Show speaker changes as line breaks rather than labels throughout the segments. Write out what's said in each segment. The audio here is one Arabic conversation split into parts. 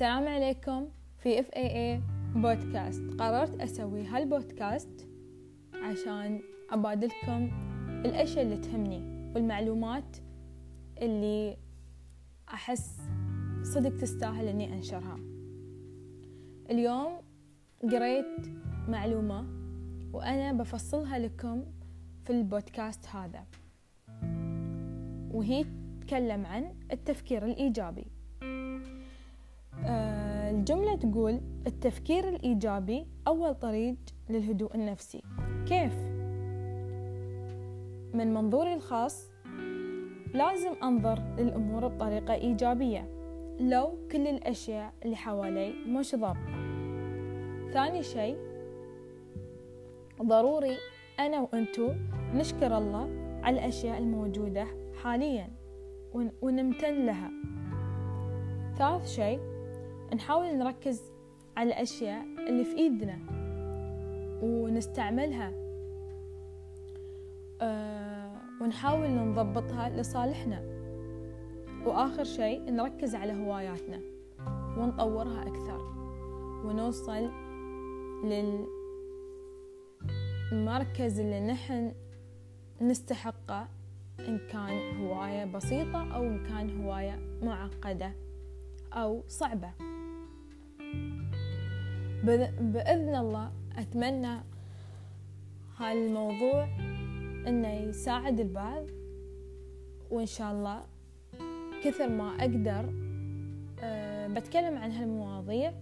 السلام عليكم في اف اي اي بودكاست. قررت أسوي هالبودكاست عشان ابادلكم الأشياء اللي تهمني والمعلومات اللي أحس صدق تستاهل إني أنشرها. اليوم قريت معلومة وأنا بفصلها لكم في البودكاست هذا وهي تتكلم عن التفكير الإيجابي. آه، الجملة تقول التفكير الإيجابي أول طريق للهدوء النفسي. كيف؟ من منظوري الخاص لازم أنظر للأمور بطريقة إيجابية لو كل الأشياء اللي حوالي مش ضابطة ثاني شيء ضروري أنا وأنتو نشكر الله على الأشياء الموجودة حاليا ونمتن لها. ثالث شيء نحاول نركز على الأشياء اللي في إيدنا ونستعملها أه ونحاول نضبطها لصالحنا. وآخر شيء نركز على هواياتنا ونطورها أكثر ونوصل للمركز اللي نحن نستحقه إن كان هواية بسيطة أو إن كان هواية معقدة. أو صعبة. بإذن الله أتمنى هالموضوع إنه يساعد البعض وإن شاء الله كثر ما أقدر أه بتكلم عن هالمواضيع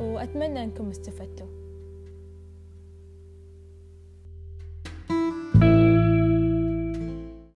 وأتمنى أنكم استفدتوا.